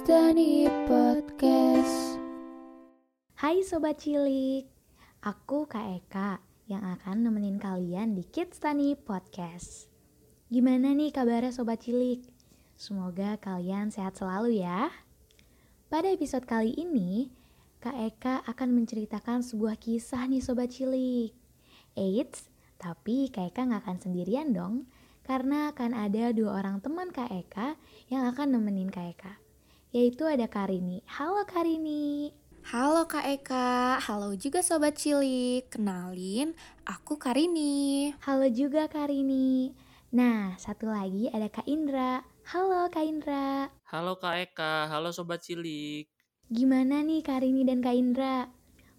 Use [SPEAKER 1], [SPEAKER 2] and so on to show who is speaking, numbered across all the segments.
[SPEAKER 1] Kids Tani Podcast.
[SPEAKER 2] Hai Sobat Cilik, aku Kak Eka yang akan nemenin kalian di Kids Tani Podcast. Gimana nih kabarnya Sobat Cilik? Semoga kalian sehat selalu ya. Pada episode kali ini, Kak Eka akan menceritakan sebuah kisah nih Sobat Cilik. Eits, tapi Kak Eka nggak akan sendirian dong, karena akan ada dua orang teman Kak Eka yang akan nemenin Kak Eka. Yaitu ada Karini. Halo Karini.
[SPEAKER 3] Halo Kak Eka, halo juga Sobat Cilik. Kenalin, aku Karini.
[SPEAKER 2] Halo juga Karini. Nah, satu lagi ada Kak Indra. Halo Kak Indra.
[SPEAKER 4] Halo Kak Eka, halo Sobat Cilik.
[SPEAKER 2] Gimana nih Karini dan Kak Indra?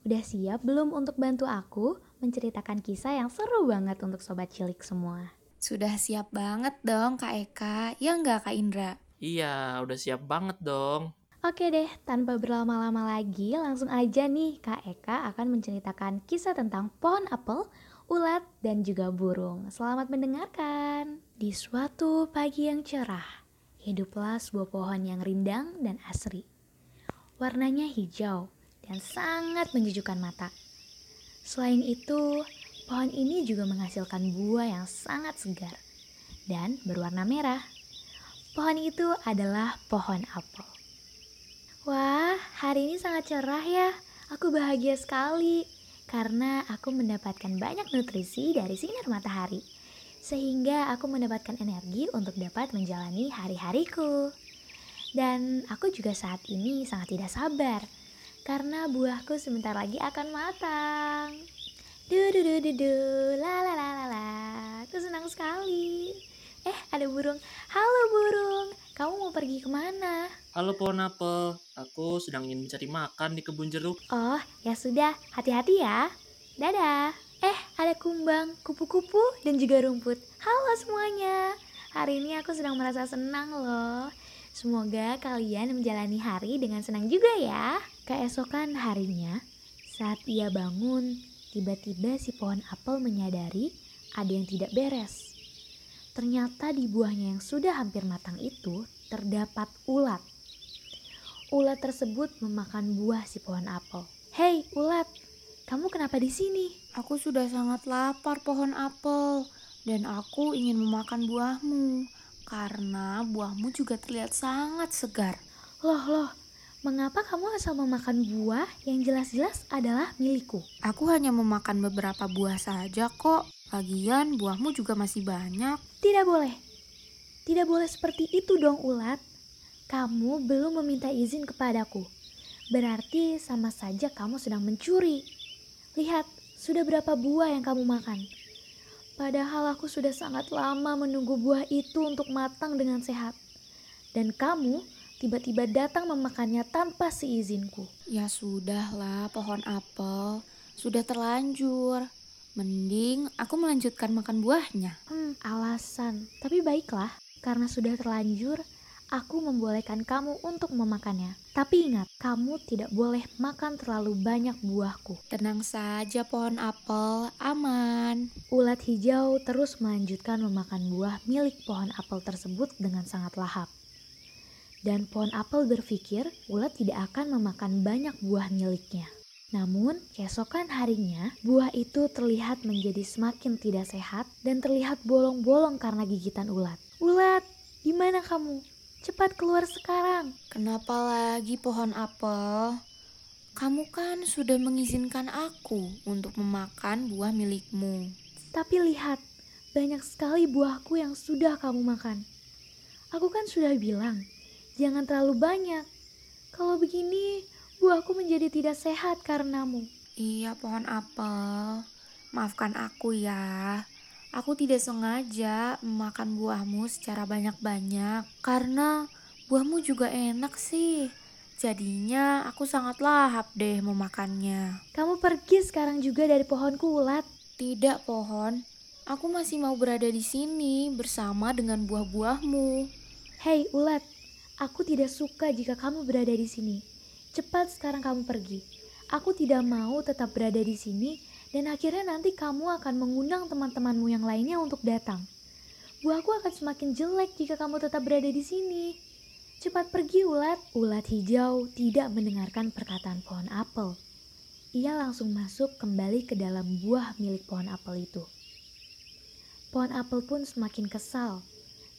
[SPEAKER 2] Udah siap belum untuk bantu aku menceritakan kisah yang seru banget untuk Sobat Cilik semua?
[SPEAKER 3] Sudah siap banget dong Kak Eka, ya nggak Kak Indra?
[SPEAKER 4] Iya, udah siap banget dong.
[SPEAKER 2] Oke deh, tanpa berlama-lama lagi, langsung aja nih Kak Eka akan menceritakan kisah tentang pohon apel, ulat, dan juga burung. Selamat mendengarkan. Di suatu pagi yang cerah, hiduplah sebuah pohon yang rindang dan asri. Warnanya hijau dan sangat menyejukkan mata. Selain itu, pohon ini juga menghasilkan buah yang sangat segar dan berwarna merah. Pohon itu adalah pohon apel. Wah, hari ini sangat cerah ya. Aku bahagia sekali karena aku mendapatkan banyak nutrisi dari sinar matahari. Sehingga aku mendapatkan energi untuk dapat menjalani hari-hariku. Dan aku juga saat ini sangat tidak sabar karena buahku sebentar lagi akan matang. Du du du du du, la la la la la. Aku senang sekali. Eh, ada burung. Halo burung, kamu mau pergi ke mana?
[SPEAKER 4] Halo pohon apel, aku sedang ingin mencari makan di kebun jeruk.
[SPEAKER 2] Oh, ya sudah, hati-hati ya. Dadah. Eh, ada kumbang, kupu-kupu, dan juga rumput. Halo semuanya. Hari ini aku sedang merasa senang loh. Semoga kalian menjalani hari dengan senang juga ya. Keesokan harinya, saat ia bangun, tiba-tiba si pohon apel menyadari ada yang tidak beres. Ternyata di buahnya yang sudah hampir matang itu terdapat ulat. Ulat tersebut memakan buah si pohon apel. Hei, ulat, kamu kenapa di sini?
[SPEAKER 3] Aku sudah sangat lapar pohon apel dan aku ingin memakan buahmu karena buahmu juga terlihat sangat segar.
[SPEAKER 2] Loh, loh, mengapa kamu asal memakan buah yang jelas-jelas adalah milikku?
[SPEAKER 3] Aku hanya memakan beberapa buah saja kok. Lagian buahmu juga masih banyak.
[SPEAKER 2] Tidak boleh. Tidak boleh seperti itu dong, ulat. Kamu belum meminta izin kepadaku. Berarti sama saja kamu sedang mencuri. Lihat, sudah berapa buah yang kamu makan. Padahal aku sudah sangat lama menunggu buah itu untuk matang dengan sehat. Dan kamu tiba-tiba datang memakannya tanpa seizinku.
[SPEAKER 3] Ya sudahlah pohon apel, sudah terlanjur. Mending aku melanjutkan makan buahnya.
[SPEAKER 2] Hmm, alasan. Tapi baiklah, karena sudah terlanjur, aku membolehkan kamu untuk memakannya. Tapi ingat, kamu tidak boleh makan terlalu banyak buahku.
[SPEAKER 3] Tenang saja pohon apel, aman.
[SPEAKER 2] Ulat hijau terus melanjutkan memakan buah milik pohon apel tersebut dengan sangat lahap. Dan pohon apel berpikir ulat tidak akan memakan banyak buah miliknya. Namun, keesokan harinya, buah itu terlihat menjadi semakin tidak sehat dan terlihat bolong-bolong karena gigitan ulat. Ulat, di mana kamu? Cepat keluar sekarang.
[SPEAKER 3] Kenapa lagi pohon apel? Kamu kan sudah mengizinkan aku untuk memakan buah milikmu.
[SPEAKER 2] Tapi lihat, banyak sekali buahku yang sudah kamu makan. Aku kan sudah bilang, jangan terlalu banyak. Kalau begini, buahku menjadi tidak sehat karenamu.
[SPEAKER 3] Iya, pohon apel. Maafkan aku ya. Aku tidak sengaja memakan buahmu secara banyak-banyak karena buahmu juga enak sih. Jadinya aku sangat lahap deh memakannya.
[SPEAKER 2] Kamu pergi sekarang juga dari pohonku, ulat.
[SPEAKER 3] Tidak, pohon. Aku masih mau berada di sini bersama dengan buah-buahmu.
[SPEAKER 2] Hei, ulat. Aku tidak suka jika kamu berada di sini. Cepat sekarang kamu pergi. Aku tidak mau tetap berada di sini dan akhirnya nanti kamu akan mengundang teman-temanmu yang lainnya untuk datang. Buahku akan semakin jelek jika kamu tetap berada di sini. Cepat pergi ulat. Ulat hijau tidak mendengarkan perkataan pohon apel. Ia langsung masuk kembali ke dalam buah milik pohon apel itu. Pohon apel pun semakin kesal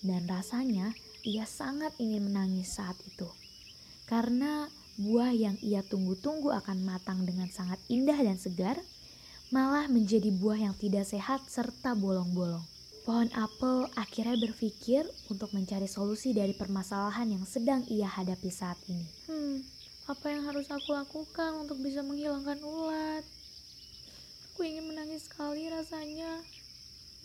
[SPEAKER 2] dan rasanya ia sangat ingin menangis saat itu. Karena buah yang ia tunggu-tunggu akan matang dengan sangat indah dan segar, malah menjadi buah yang tidak sehat serta bolong-bolong. Pohon apel akhirnya berpikir untuk mencari solusi dari permasalahan yang sedang ia hadapi saat ini. Hmm, apa yang harus aku lakukan untuk bisa menghilangkan ulat? Aku ingin menangis sekali rasanya.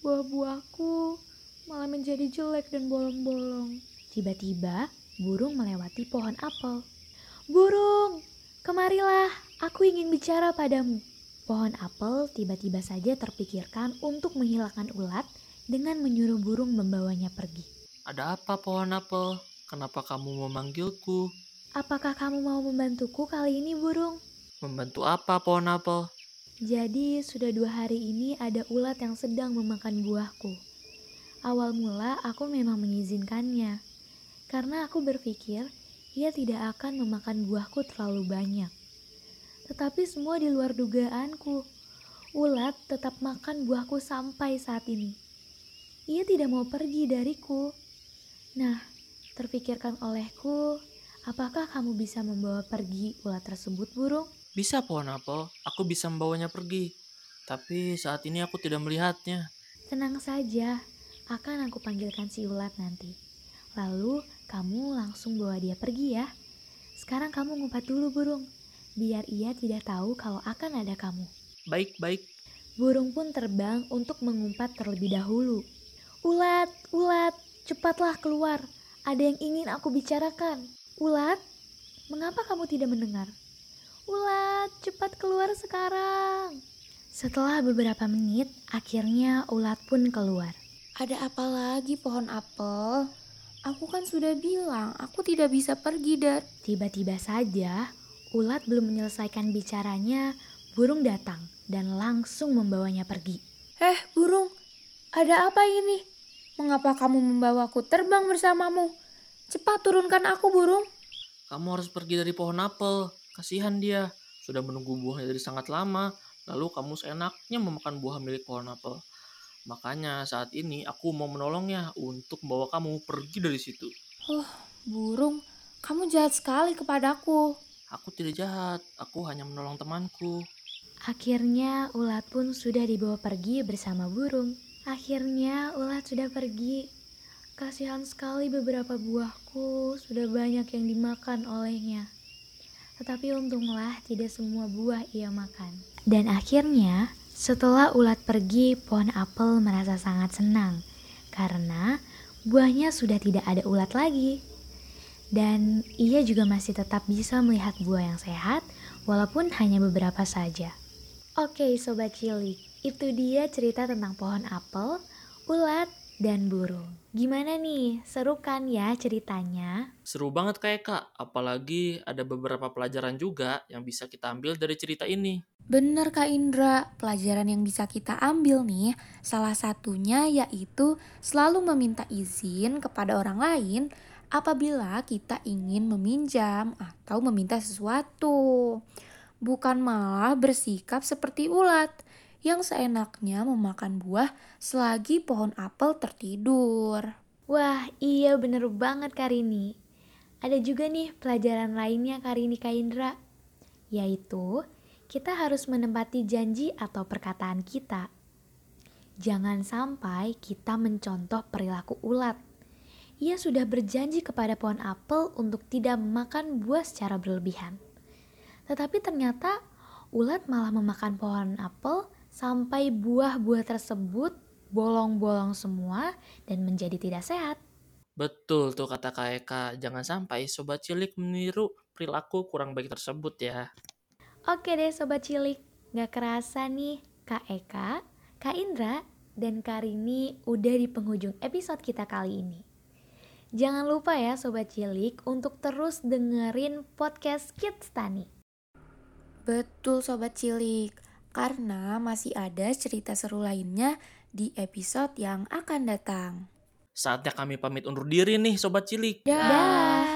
[SPEAKER 2] Buah-buahku malah menjadi jelek dan bolong-bolong. Tiba-tiba, burung melewati pohon apel. Burung, kemarilah, aku ingin bicara padamu. Pohon apel tiba-tiba saja terpikirkan untuk menghilangkan ulat dengan menyuruh burung membawanya pergi.
[SPEAKER 4] Ada apa pohon apel? Kenapa kamu memanggilku?
[SPEAKER 2] Apakah kamu mau membantuku kali ini, burung?
[SPEAKER 4] Membantu apa pohon apel?
[SPEAKER 2] Jadi, sudah dua hari ini ada ulat yang sedang memakan buahku. Awal mula aku memang mengizinkannya, karena aku berpikir ia tidak akan memakan buahku terlalu banyak. Tetapi semua di luar dugaanku. Ulat tetap makan buahku sampai saat ini ia tidak mau pergi dariku. Nah, terpikirkan olehku, apakah kamu bisa membawa pergi ulat tersebut, burung?
[SPEAKER 4] Bisa, pohon apel. Aku bisa membawanya pergi. Tapi saat ini aku tidak melihatnya.
[SPEAKER 2] Tenang saja, akan aku panggilkan si ulat nanti. Lalu kamu langsung bawa dia pergi ya. Sekarang kamu ngumpat dulu burung, biar ia tidak tahu kalau akan ada kamu.
[SPEAKER 4] Baik, baik.
[SPEAKER 2] Burung pun terbang untuk mengumpat terlebih dahulu. Ulat, ulat, cepatlah keluar. Ada yang ingin aku bicarakan. Ulat, mengapa kamu tidak mendengar? Ulat, cepat keluar sekarang. Setelah beberapa menit, akhirnya ulat pun keluar.
[SPEAKER 3] Ada apa lagi pohon apel? Aku kan sudah bilang aku tidak bisa pergi dan
[SPEAKER 2] Tiba-tiba saja, ulat belum menyelesaikan bicaranya, burung datang dan langsung membawanya pergi.
[SPEAKER 3] Eh, burung, ada apa ini? Mengapa kamu membawaku terbang bersamamu? Cepat turunkan aku, burung.
[SPEAKER 4] Kamu harus pergi dari pohon apel. Kasihan dia. Sudah menunggu buahnya dari sangat lama. Lalu kamu seenaknya memakan buah milik pohon apel. Makanya saat ini aku mau menolongnya untuk membawa kamu pergi dari situ.
[SPEAKER 3] Oh, burung, kamu jahat sekali kepadaku.
[SPEAKER 4] Aku tidak jahat, aku hanya menolong temanku.
[SPEAKER 2] Akhirnya ulat pun sudah dibawa pergi bersama burung. Akhirnya ulat sudah pergi. Kasihan sekali beberapa buahku sudah banyak yang dimakan olehnya. Tetapi untunglah tidak semua buah ia makan. Dan akhirnya setelah ulat pergi, pohon apel merasa sangat senang karena buahnya sudah tidak ada ulat lagi. Dan ia juga masih tetap bisa melihat buah yang sehat walaupun hanya beberapa saja. Oke sobat cilik, itu dia cerita tentang pohon apel, ulat, dan burung. Gimana nih? Seru kan ya ceritanya?
[SPEAKER 4] Seru banget kayak kak, apalagi ada beberapa pelajaran juga yang bisa kita ambil dari cerita ini.
[SPEAKER 3] Bener Kak Indra, pelajaran yang bisa kita ambil nih, salah satunya yaitu selalu meminta izin kepada orang lain apabila kita ingin meminjam atau meminta sesuatu. Bukan malah bersikap seperti ulat yang seenaknya memakan buah selagi pohon apel tertidur.
[SPEAKER 2] Wah, iya bener banget Karini. Ada juga nih pelajaran lainnya Karini Kaindra, yaitu kita harus menempati janji atau perkataan kita. Jangan sampai kita mencontoh perilaku ulat. Ia sudah berjanji kepada pohon apel untuk tidak memakan buah secara berlebihan. Tetapi ternyata ulat malah memakan pohon apel sampai buah-buah tersebut bolong-bolong semua dan menjadi tidak sehat.
[SPEAKER 4] Betul tuh kata Kak Eka, jangan sampai sobat cilik meniru perilaku kurang baik tersebut ya.
[SPEAKER 2] Oke deh sobat cilik, gak kerasa nih Kak Eka, Kak Indra, dan Karini udah di penghujung episode kita kali ini. Jangan lupa ya sobat cilik untuk terus dengerin podcast Kids Tani.
[SPEAKER 3] Betul sobat cilik, karena masih ada cerita seru lainnya di episode yang akan datang.
[SPEAKER 4] Saatnya kami pamit undur diri nih Sobat Cilik.
[SPEAKER 3] Dah.